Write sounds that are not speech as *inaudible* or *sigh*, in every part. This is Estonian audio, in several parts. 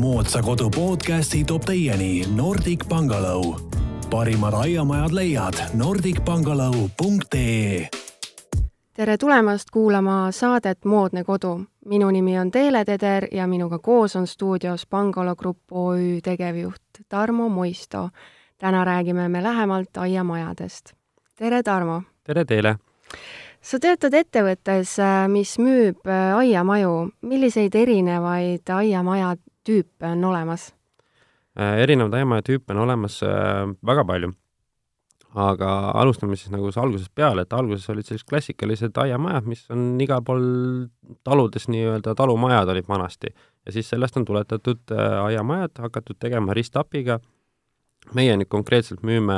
moodsa kodu podcasti toob teieni Nordic Pangalõu. parimad aiamajad leiad nordicpangalõu.ee tere tulemast kuulama saadet Moodne kodu. minu nimi on Teele Teder ja minuga koos on stuudios Pangalo Grupp OÜ tegevjuht Tarmo Muisto. täna räägime me lähemalt aiamajadest. tere, Tarmo! tere teile! sa töötad ettevõttes, mis müüb aiamaju. milliseid erinevaid aiamaja tüüpe on olemas? erinevaid aiamaja tüüpe on olemas äh, väga palju aga alustame siis nagu algusest peale, et alguses olid sellised klassikalised aiamajad, mis on igal pool taludes nii-öelda talumajad olid vanasti ja siis sellest on tuletatud äh, aiamajad, hakatud tegema ristapiga. meie nüüd konkreetselt müüme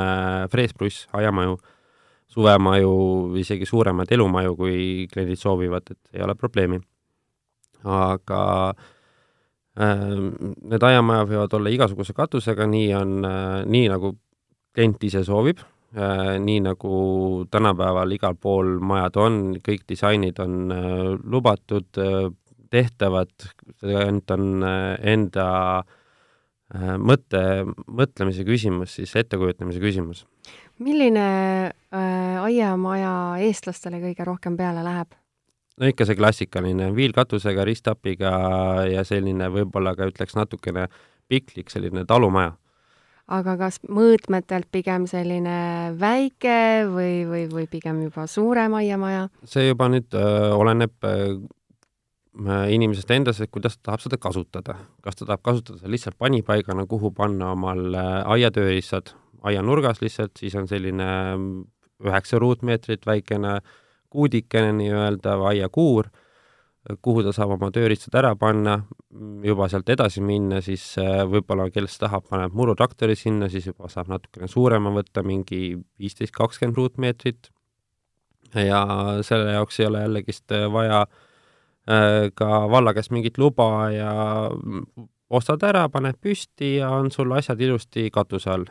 Frees pluss aiamaju, suvemaju, isegi suuremaid elumaju, kui kliendid soovivad, et ei ole probleemi. aga äh, need aiamajad võivad olla igasuguse katusega, nii on äh,, nii nagu klient ise soovib Äh, nii nagu tänapäeval igal pool majad on, kõik disainid on äh, lubatud, äh, tehtavad, ainult on enda mõtte, mõtlemise küsimus, siis ettekujutamise küsimus. milline äh, aiamaja eestlastele kõige rohkem peale läheb? No ikka see klassikaline viilkatusega, ristapiga ja selline võib-olla ka ütleks natukene piklik selline talumaja aga kas mõõtmetelt pigem selline väike või, või, või pigem juba suurem aiamaja? see juba nüüd öö, oleneb öö, inimesest endast, et kuidas ta tahab seda kasutada. kas ta tahab kasutada lihtsalt panipaigana, kuhu panna omal aiatööriistad aianurgas lihtsalt, siis on selline üheksa ruutmeetrit väikene kuudikene nii-öelda või aiakuur kuhu ta saab oma tööriistad ära panna, juba sealt edasi minna, siis äh, võib-olla kes tahab, paneb murutraktori sinna, siis juba saab natukene suurema võtta, mingi viisteist, kakskümmend ruutmeetrit. ja selle jaoks ei ole jällegist äh, vaja äh, ka valla käest mingit luba ja ostad ära, paned püsti ja on sul asjad ilusti katuse all.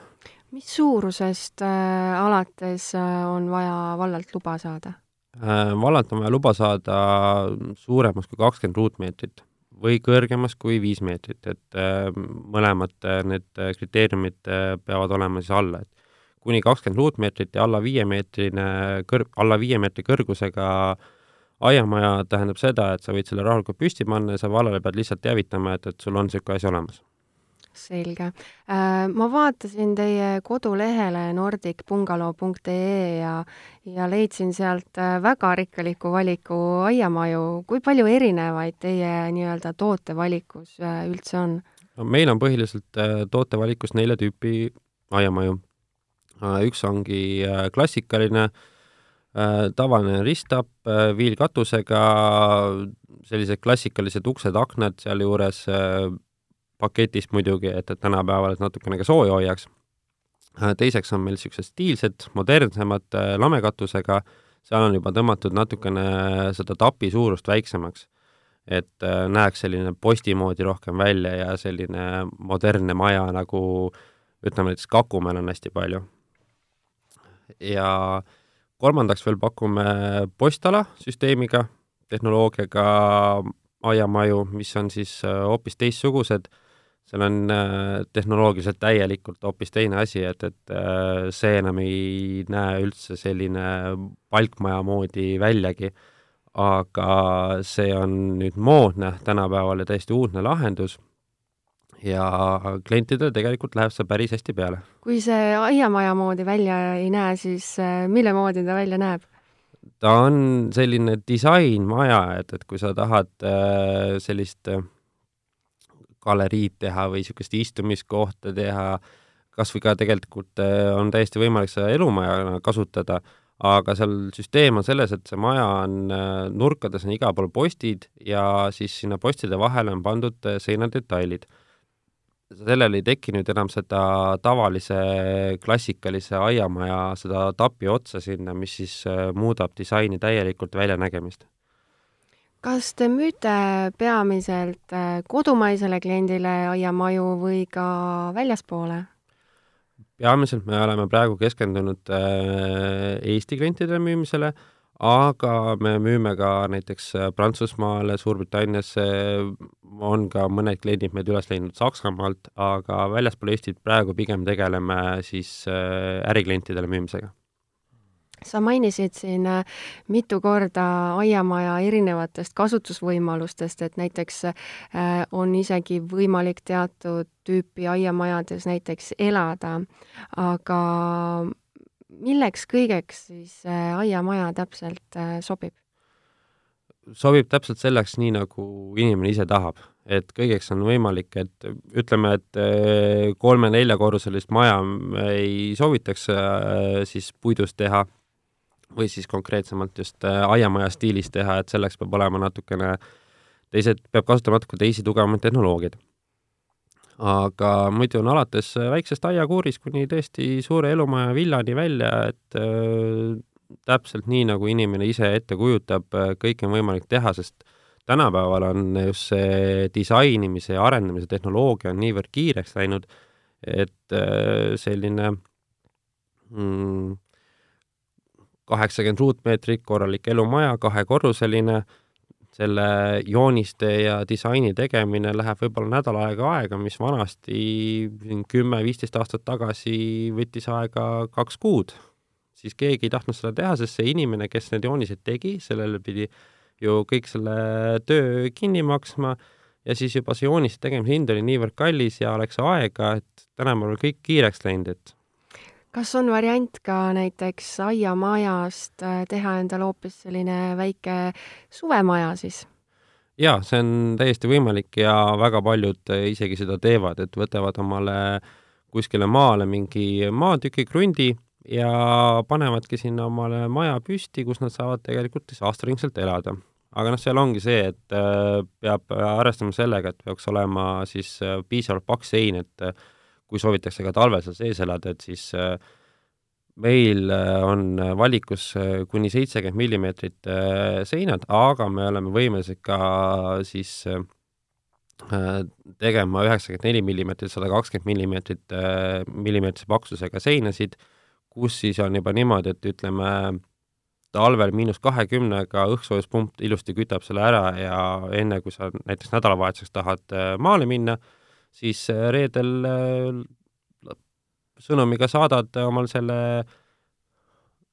mis suurusest alates on vaja vallalt luba saada? Äh, vallalt on vaja luba saada suuremast kui kakskümmend ruutmeetrit või kõrgemast kui viis meetrit, et äh, mõlemad äh, need kriteeriumid peavad olema siis alla, et kuni kakskümmend ruutmeetrit ja alla viiemeetrine kõr-, alla viie meetri kõrgusega aiamaja tähendab seda, et sa võid selle rahulikult püsti panna ja sa vallale pead lihtsalt teavitama, et, et sul on niisugune asi olemas selge. Äh, ma vaatasin teie kodulehele nordicbungalow.ee ja, ja leidsin sealt äh, väga rikkaliku valiku aiamaju. kui palju erinevaid teie nii-öelda tootevalikus äh, üldse on? no meil on põhiliselt tootevalikus nelja tüüpi aiamaju. üks ongi klassikaline tavaline risttapp viilkatusega, sellised klassikalised uksed-aknad sealjuures paketist muidugi, et, et tänapäeval natukene ka sooja hoiaks. Äh, teiseks on meil niisugused stiilsed, modernsemad äh, lamekatusega, seal on juba tõmmatud natukene seda tapi suurust väiksemaks. et äh, näeks selline posti moodi rohkem välja ja selline modernne maja, nagu ütleme näiteks Kakumäel on hästi palju. ja kolmandaks veel pakume postala süsteemiga, tehnoloogiaga aiamaju, mis on siis hoopis teistsugused seal on äh, tehnoloogiliselt täielikult hoopis teine asi, et, et äh, see enam ei näe üldse selline palkmaja moodi väljagi, aga see on nüüd moodne tänapäeval ja täiesti uudne lahendus ja klientidele tegelikult läheb see päris hästi peale. kui see aiamaja moodi välja ei näe, siis äh, mille moodi ta välja näeb? ta on selline disainmaja, et, et kui sa tahad sellist äh, galeriid teha või niisugust istumiskohta teha, kas või ka tegelikult äh, on täiesti võimalik seda elumajana kasutada, aga seal süsteem on selles, et see maja on, äh, nurkades on igal pool postid ja siis sinna postide vahele on pandud äh, seinadetailid. sellel ei teki nüüd enam seda tavalise klassikalise aiamaja, seda tapi otsa sinna, mis siis muudab disaini täielikult väljanägemist kas te müüte peamiselt äh, kodumaisele kliendile aiamaju või ka väljaspoole? peamiselt me oleme praegu keskendunud äh, Eesti klientidele müümisele, aga me müüme ka näiteks Prantsusmaale, Suurbritanniasse, on ka mõned kliendid meid üles leidnud Saksamaalt, aga väljaspool Eestit praegu pigem tegeleme siis äriklientidele müümisega sa mainisid siin äh, mitu korda aiamaja erinevatest kasutusvõimalustest, et näiteks äh, on isegi võimalik teatud tüüpi aiamajades näiteks elada, aga milleks kõigeks siis äh, aiamaja täpselt sobib? sobib täpselt selleks, nii nagu inimene ise tahab, et kõigeks on võimalik, et ütleme, et kolme-neljakorruselist maja ei soovitaks siis puidust teha või siis konkreetsemalt just äh, aiamaja stiilis teha, et selleks peab olema natukene teised, peab kasutama natuke teisi tugevamaid tehnoloogiaid. aga muidu on alates väiksest aiakuurist kuni tõesti suure elumaja villani välja, et äh, täpselt nii, nagu inimene ise ette kujutab, äh, kõike on võimalik teha, sest tänapäeval on just see disainimise ja arendamise tehnoloogia on niivõrd kiireks läinud, et äh, selline mm, kaheksakümmend ruutmeetrit, korralik elumaja, kahekorruseline, selle jooniste ja disaini tegemine läheb võib-olla nädal aega aega, mis vanasti kümme-viisteist aastat tagasi võttis aega kaks kuud. siis keegi ei tahtnud seda teha, sest see inimene, kes need joonised tegi, sellele pidi ju kõik selle töö kinni maksma ja siis juba see jooniste tegemise hind oli niivõrd kallis ja läks aega, et tänapäeval kõik kiireks läinud, et kas on variant ka näiteks aiamajast äh, teha endale hoopis selline väike suvemaja siis? jaa, see on täiesti võimalik ja väga paljud äh, isegi seda teevad, et võtavad omale kuskile maale mingi maatüki, krundi ja panevadki sinna omale maja püsti, kus nad saavad tegelikult siis aastaringselt elada. aga noh, seal ongi see, et äh, peab arvestama sellega, et peaks olema siis piisavalt paks sein, et kui soovitakse ka talvel seal sees elada, et siis äh, meil äh, on valikus äh, kuni seitsekümmend millimeetrit seinad, aga me oleme võimelised ka siis tegema üheksakümmend neli millimeetrit, sada kakskümmend millimeetrit, millimeetrise paksusega seinasid, kus siis on juba niimoodi, et ütleme, talvel miinus kahekümnega õhksoojuspump ilusti kütab selle ära ja enne, kui sa näiteks nädalavahetuseks tahad maale minna, siis äh, reedel äh, sõnumiga saadad omal selle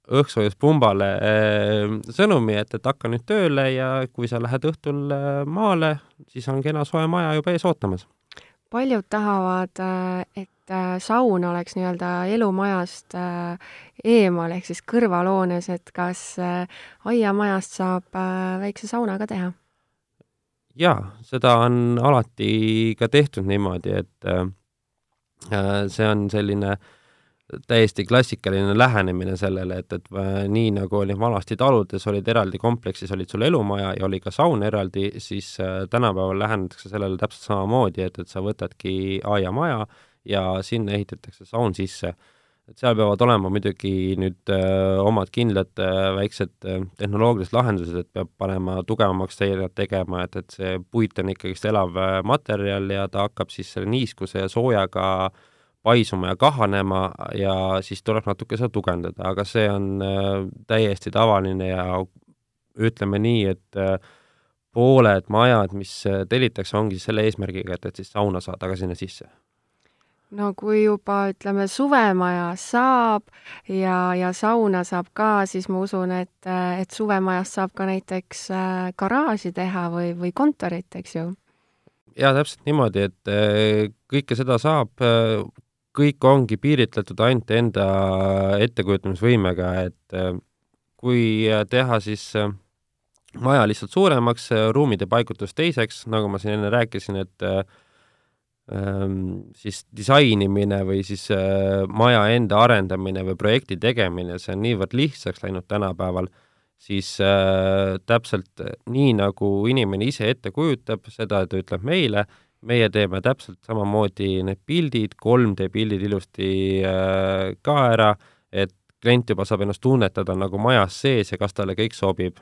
õhkssoojuspumbale äh, sõnumi, et, et hakka nüüd tööle ja kui sa lähed õhtul maale, siis on kena soe maja juba ees ootamas. paljud tahavad, et saun oleks nii-öelda elumajast eemal ehk siis kõrvalhoones, et kas aiamajast saab väikse sauna ka teha? Jaa, seda on alati ka tehtud niimoodi, et äh, see on selline täiesti klassikaline lähenemine sellele, et, et äh, nii nagu oli vanasti taludes, olid eraldi kompleksis, olid sul elumaja ja oli ka saun eraldi, siis äh, tänapäeval lähenetakse sellele täpselt samamoodi, et, et sa võtadki aiamaja ja sinna ehitatakse saun sisse et seal peavad olema muidugi nüüd öö, äh, omad kindlad öö, äh, väiksed öö, äh, tehnoloogilised lahendused, et peab panema tugevamaks seinad tegema, et, et see puit on ikkagist elav materjal ja ta hakkab siis selle niiskuse ja soojaga paisuma ja kahanema ja siis tuleb natuke seda tugevdada, aga see on täiesti tavaline ja ütleme nii, et öö, pooled majad, mis tellitakse, ongi selle eesmärgiga, et, et siis sauna saada ka sinna sisse no kui juba ütleme, suvemaja saab ja, ja sauna saab ka, siis ma usun, et, et suvemajast saab ka näiteks äh, garaaži teha või, või kontorit, eks ju? jaa, täpselt niimoodi, et äh, kõike seda saab, äh, kõik ongi piiritletud ainult enda ettekujutamisvõimega, et kui teha siis maja lihtsalt suuremaks, ruumide paigutus teiseks, nagu ma siin enne rääkisin, et Ehm, siis disainimine või siis äh, maja enda arendamine või projekti tegemine, see on niivõrd lihtsaks läinud tänapäeval, siis äh, täpselt nii, nagu inimene ise ette kujutab, seda ta ütleb meile, meie teeme täpselt samamoodi need pildid, 3D pildid ilusti äh, ka ära, et klient juba saab ennast tunnetada nagu majas sees ja kas talle kõik sobib.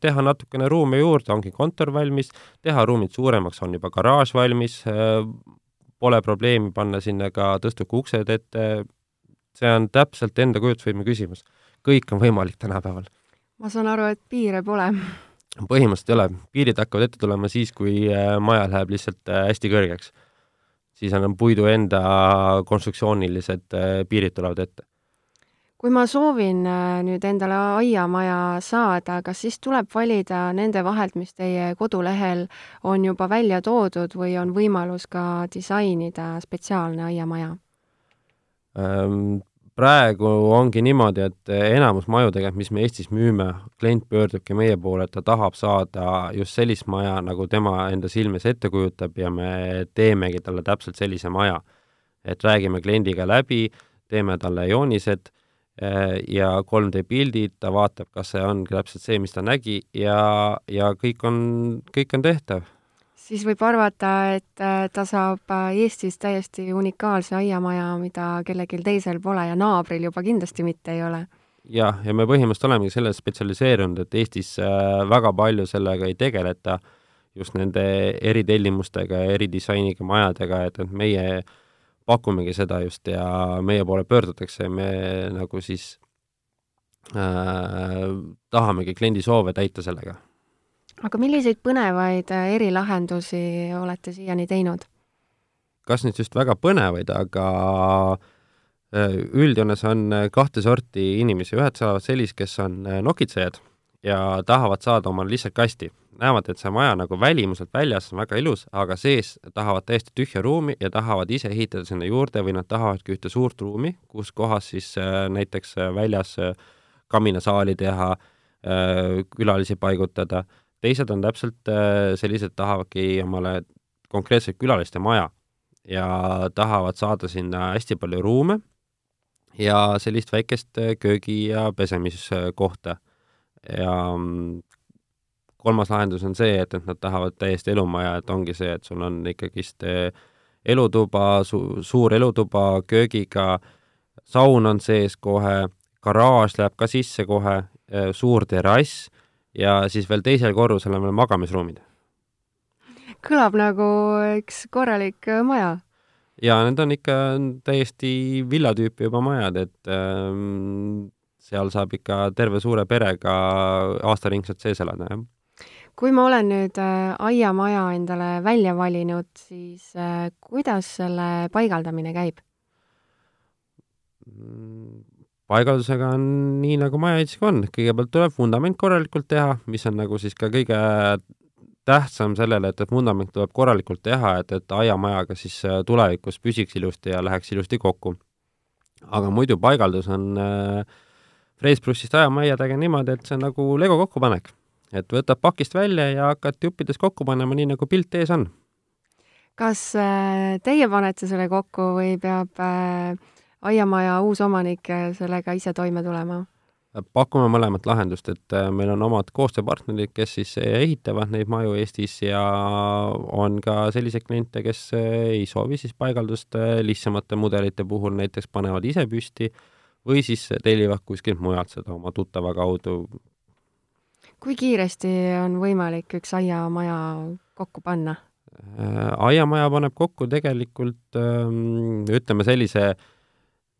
teha natukene ruumi juurde, ongi kontor valmis, teha ruumid suuremaks, on juba garaaž valmis, pole probleemi panna sinna ka tõstuku uksed ette, see on täpselt enda kujutusvõime küsimus. kõik on võimalik tänapäeval ma saan aru, et piire pole? põhimõtteliselt ei ole, piirid hakkavad ette tulema siis, kui äh, maja läheb lihtsalt äh, hästi kõrgeks. siis on puidu enda konstruktsioonilised piirid tulevad ette kui ma soovin nüüd endale aiamaja saada, kas siis tuleb valida nende vahelt, mis teie kodulehel on juba välja toodud või on võimalus ka disainida spetsiaalne aiamaja? Ehm, praegu ongi niimoodi, et enamus maju tegelikult, mis me Eestis müüme, klient pöördubki meie poole, et ta tahab saada just sellist maja, nagu tema enda silmes ette kujutab ja me teemegi talle täpselt sellise maja. et räägime kliendiga läbi, teeme talle joonised ja 3D pildid, ta vaatab, kas see on täpselt see, mis ta nägi ja, ja kõik on, kõik on tehtav siis võib arvata, et äh, ta saab äh, Eestis täiesti unikaalse aiamaja, mida kellelgi teisel pole ja naabril juba kindlasti mitte ei ole. jah, ja me põhimõtteliselt olemegi selles spetsialiseerunud, et Eestis äh, väga palju sellega ei tegeleta, just nende eritellimustega ja eridisainiga majadega, et, et meie pakumegi seda just ja meie poole pöördutakse ja me nagu siis äh, tahamegi kliendi soove täita sellega aga milliseid põnevaid äh, erilahendusi olete siiani teinud? kas nüüd just väga põnevaid, aga äh, üldjoones on äh, kahte sorti inimesi, ühed saavad sellist, kes on nokitsejad ja tahavad saada omale lihtsalt kasti. näevad, et see maja nagu välimuselt väljas on väga ilus, aga sees tahavad täiesti tühja ruumi ja tahavad ise ehitada sinna juurde või nad tahavadki ühte suurt ruumi, kus kohas siis näiteks väljas kaminasaali teha, külalisi paigutada teised on täpselt äh, sellised, tahavadki omale konkreetselt külaliste maja ja tahavad saada sinna hästi palju ruume ja sellist väikest äh, köögi- ja pesemiskohta. Ja mm, kolmas lahendus on see, et, et nad tahavad täiesti elumaja, et ongi see, et sul on ikkagist äh, elutuba su,, suur elutuba köögiga, saun on sees kohe, garaaž läheb ka sisse kohe, suur terrass ja siis veel teisel korrusel on veel magamisruumid. kõlab nagu üks korralik äh, maja. ja need on ikka täiesti villatüüpi juba majad, et ähm, seal saab ikka terve suure perega aastaringselt sees elada, jah kui ma olen nüüd äh, aiamaja endale välja valinud, siis äh, kuidas selle paigaldamine käib? Paigaldusega on nii, nagu majaehitusega on, kõigepealt tuleb vundament korralikult teha, mis on nagu siis ka kõige tähtsam sellele, et, et vundament tuleb korralikult teha, et, et aiamajaga siis äh, tulevikus püsiks ilusti ja läheks ilusti kokku. aga muidu paigaldus on äh, freesprussist aiamajadega niimoodi, et see on nagu lego kokkupanek. et võtad pakist välja ja hakkad juppides kokku panema, nii nagu pilt ees on. kas äh, teie panete selle kokku või peab äh aiamaja uus omanik sellega ise toime tulema? pakume mõlemat lahendust, et äh, meil on omad koostööpartnerid, kes siis ehitavad neid maju Eestis ja on ka selliseid kliente, kes äh, ei soovi siis paigaldust äh, lihtsamate mudelite puhul, näiteks panevad ise püsti või siis tellivad kuskilt mujalt seda oma tuttava kaudu. kui kiiresti on võimalik üks aiamaja kokku panna? aiamaja paneb kokku tegelikult ähm, ütleme sellise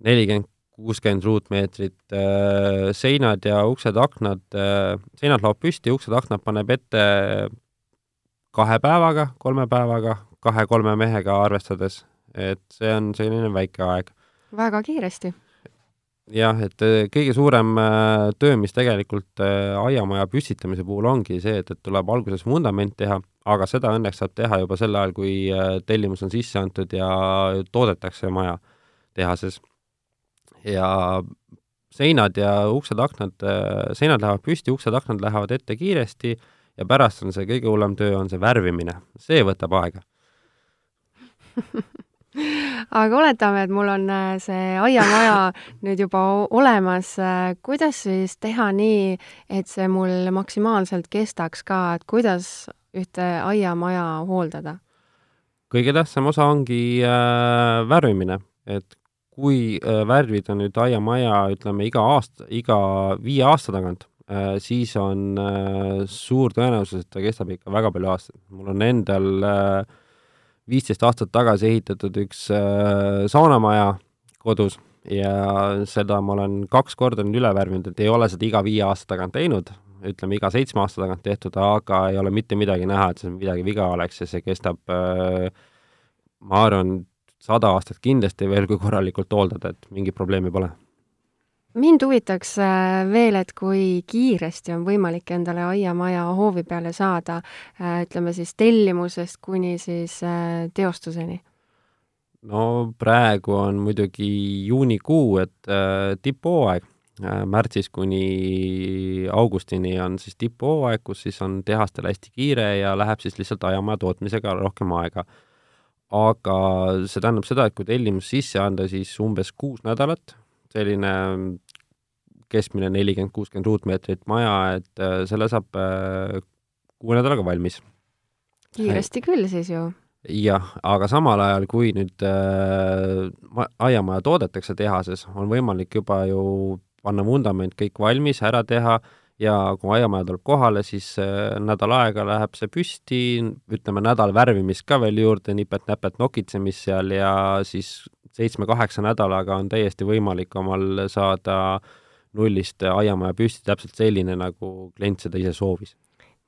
nelikümmend, kuuskümmend ruutmeetrit, äh, seinad ja uksed-aknad, äh, seinad laob püsti, uksed-aknad paneb ette kahe päevaga, kolme päevaga, kahe-kolme mehega arvestades, et see on selline väike aeg. väga kiiresti. Jah, et äh, kõige suurem töö, mis tegelikult aiamaja püstitamise puhul ongi see, et, et tuleb alguses vundament teha, aga seda õnneks saab teha juba sel ajal, kui tellimus on sisse antud ja toodetakse maja tehases ja seinad ja uksed-aknad, seinad lähevad püsti, uksed-aknad lähevad ette kiiresti ja pärast on see kõige hullem töö, on see värvimine. see võtab aega *laughs* aga oletame, et mul on äh, see aiamaja *laughs* nüüd juba olemas, äh, kuidas siis teha nii, et see mul maksimaalselt kestaks ka, et kuidas ühte aiamaja hooldada? kõige tähtsam osa ongi äh, värvimine, et kui äh, värvida nüüd aiamaja, ütleme iga aasta, iga viie aasta tagant, äh, siis on äh, suur tõenäosus, et ta kestab ikka väga palju aastaid. mul on endal viisteist aastat tagasi ehitatud üks saunamaja kodus ja seda ma olen kaks korda nüüd üle värvinud, et ei ole seda iga viie aasta tagant teinud, ütleme iga seitsme aasta tagant tehtud, aga ei ole mitte midagi näha, et seal midagi viga oleks ja see kestab äh, ma arvan, sada aastat kindlasti veel, kui korralikult hooldada, et mingit probleemi pole mind huvitaks äh, veel, et kui kiiresti on võimalik endale aiamaja hoovi peale saada, äh, ütleme siis tellimusest kuni siis äh, teostuseni? no praegu on muidugi juunikuu, et tipphooaeg märtsis kuni augustini on siis tipphooaeg, kus siis on tehastel hästi kiire ja läheb siis lihtsalt aiamaja tootmisega rohkem aega. aga see tähendab seda, et kui tellimus sisse anda, siis umbes kuus nädalat, selline keskmine nelikümmend, kuuskümmend ruutmeetrit maja, et äh, selle saab äh, kuue nädalaga valmis. kiiresti küll siis ju. jah, aga samal ajal, kui nüüd äh, aiamaja toodetakse tehases, on võimalik juba ju panna vundament kõik valmis, ära teha ja kui aiamaja tuleb kohale, siis äh, nädal aega läheb see püsti, ütleme nädal värvimist ka veel juurde, nipet-näpet nokitsemist seal ja siis seitsme-kaheksa nädalaga on täiesti võimalik omal saada nullist aiamaja püsti täpselt selline, nagu klient seda ise soovis.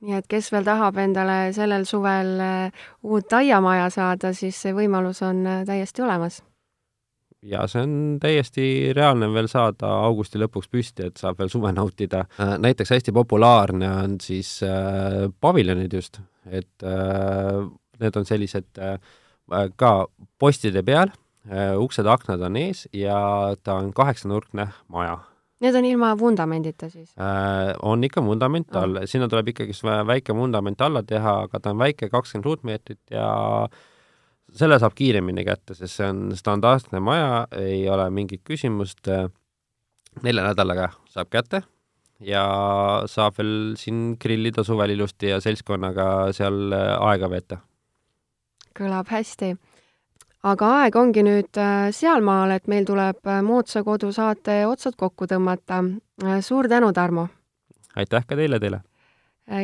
nii et kes veel tahab endale sellel suvel äh, uut aiamaja saada, siis see võimalus on äh, täiesti olemas ja see on täiesti reaalne veel saada augusti lõpuks püsti, et saab veel suve nautida. Äh, näiteks hästi populaarne on siis äh, paviljonid just, et äh, need on sellised äh, ka postide peal uksed-aknad on ees ja ta on kaheksanurkne maja Need on ilma vundamendita siis äh,? on ikka vundament all oh., sinna tuleb ikkagi väike vundament alla teha, aga ta on väike, kakskümmend ruutmeetrit ja selle saab kiiremini kätte, sest see on standardne maja, ei ole mingit küsimust. nelja nädalaga saab kätte ja saab veel siin grillida suvel ilusti ja seltskonnaga seal aega veeta. kõlab hästi aga aeg ongi nüüd äh, sealmaal, et meil tuleb äh, Moodsa kodu saate otsad kokku tõmmata. Äh, suur tänu, Tarmo! aitäh ka teile, teile!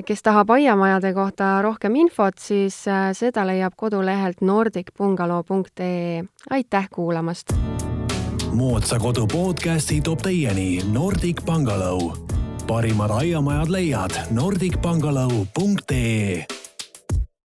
kes tahab aiamajade kohta rohkem infot, siis seda leiab kodulehelt nordicbungalow.ee. aitäh kuulamast! moodsa kodu podcasti toob teieni Nordic Bungalow. parimad aiamajad leiad nordicbungalow.ee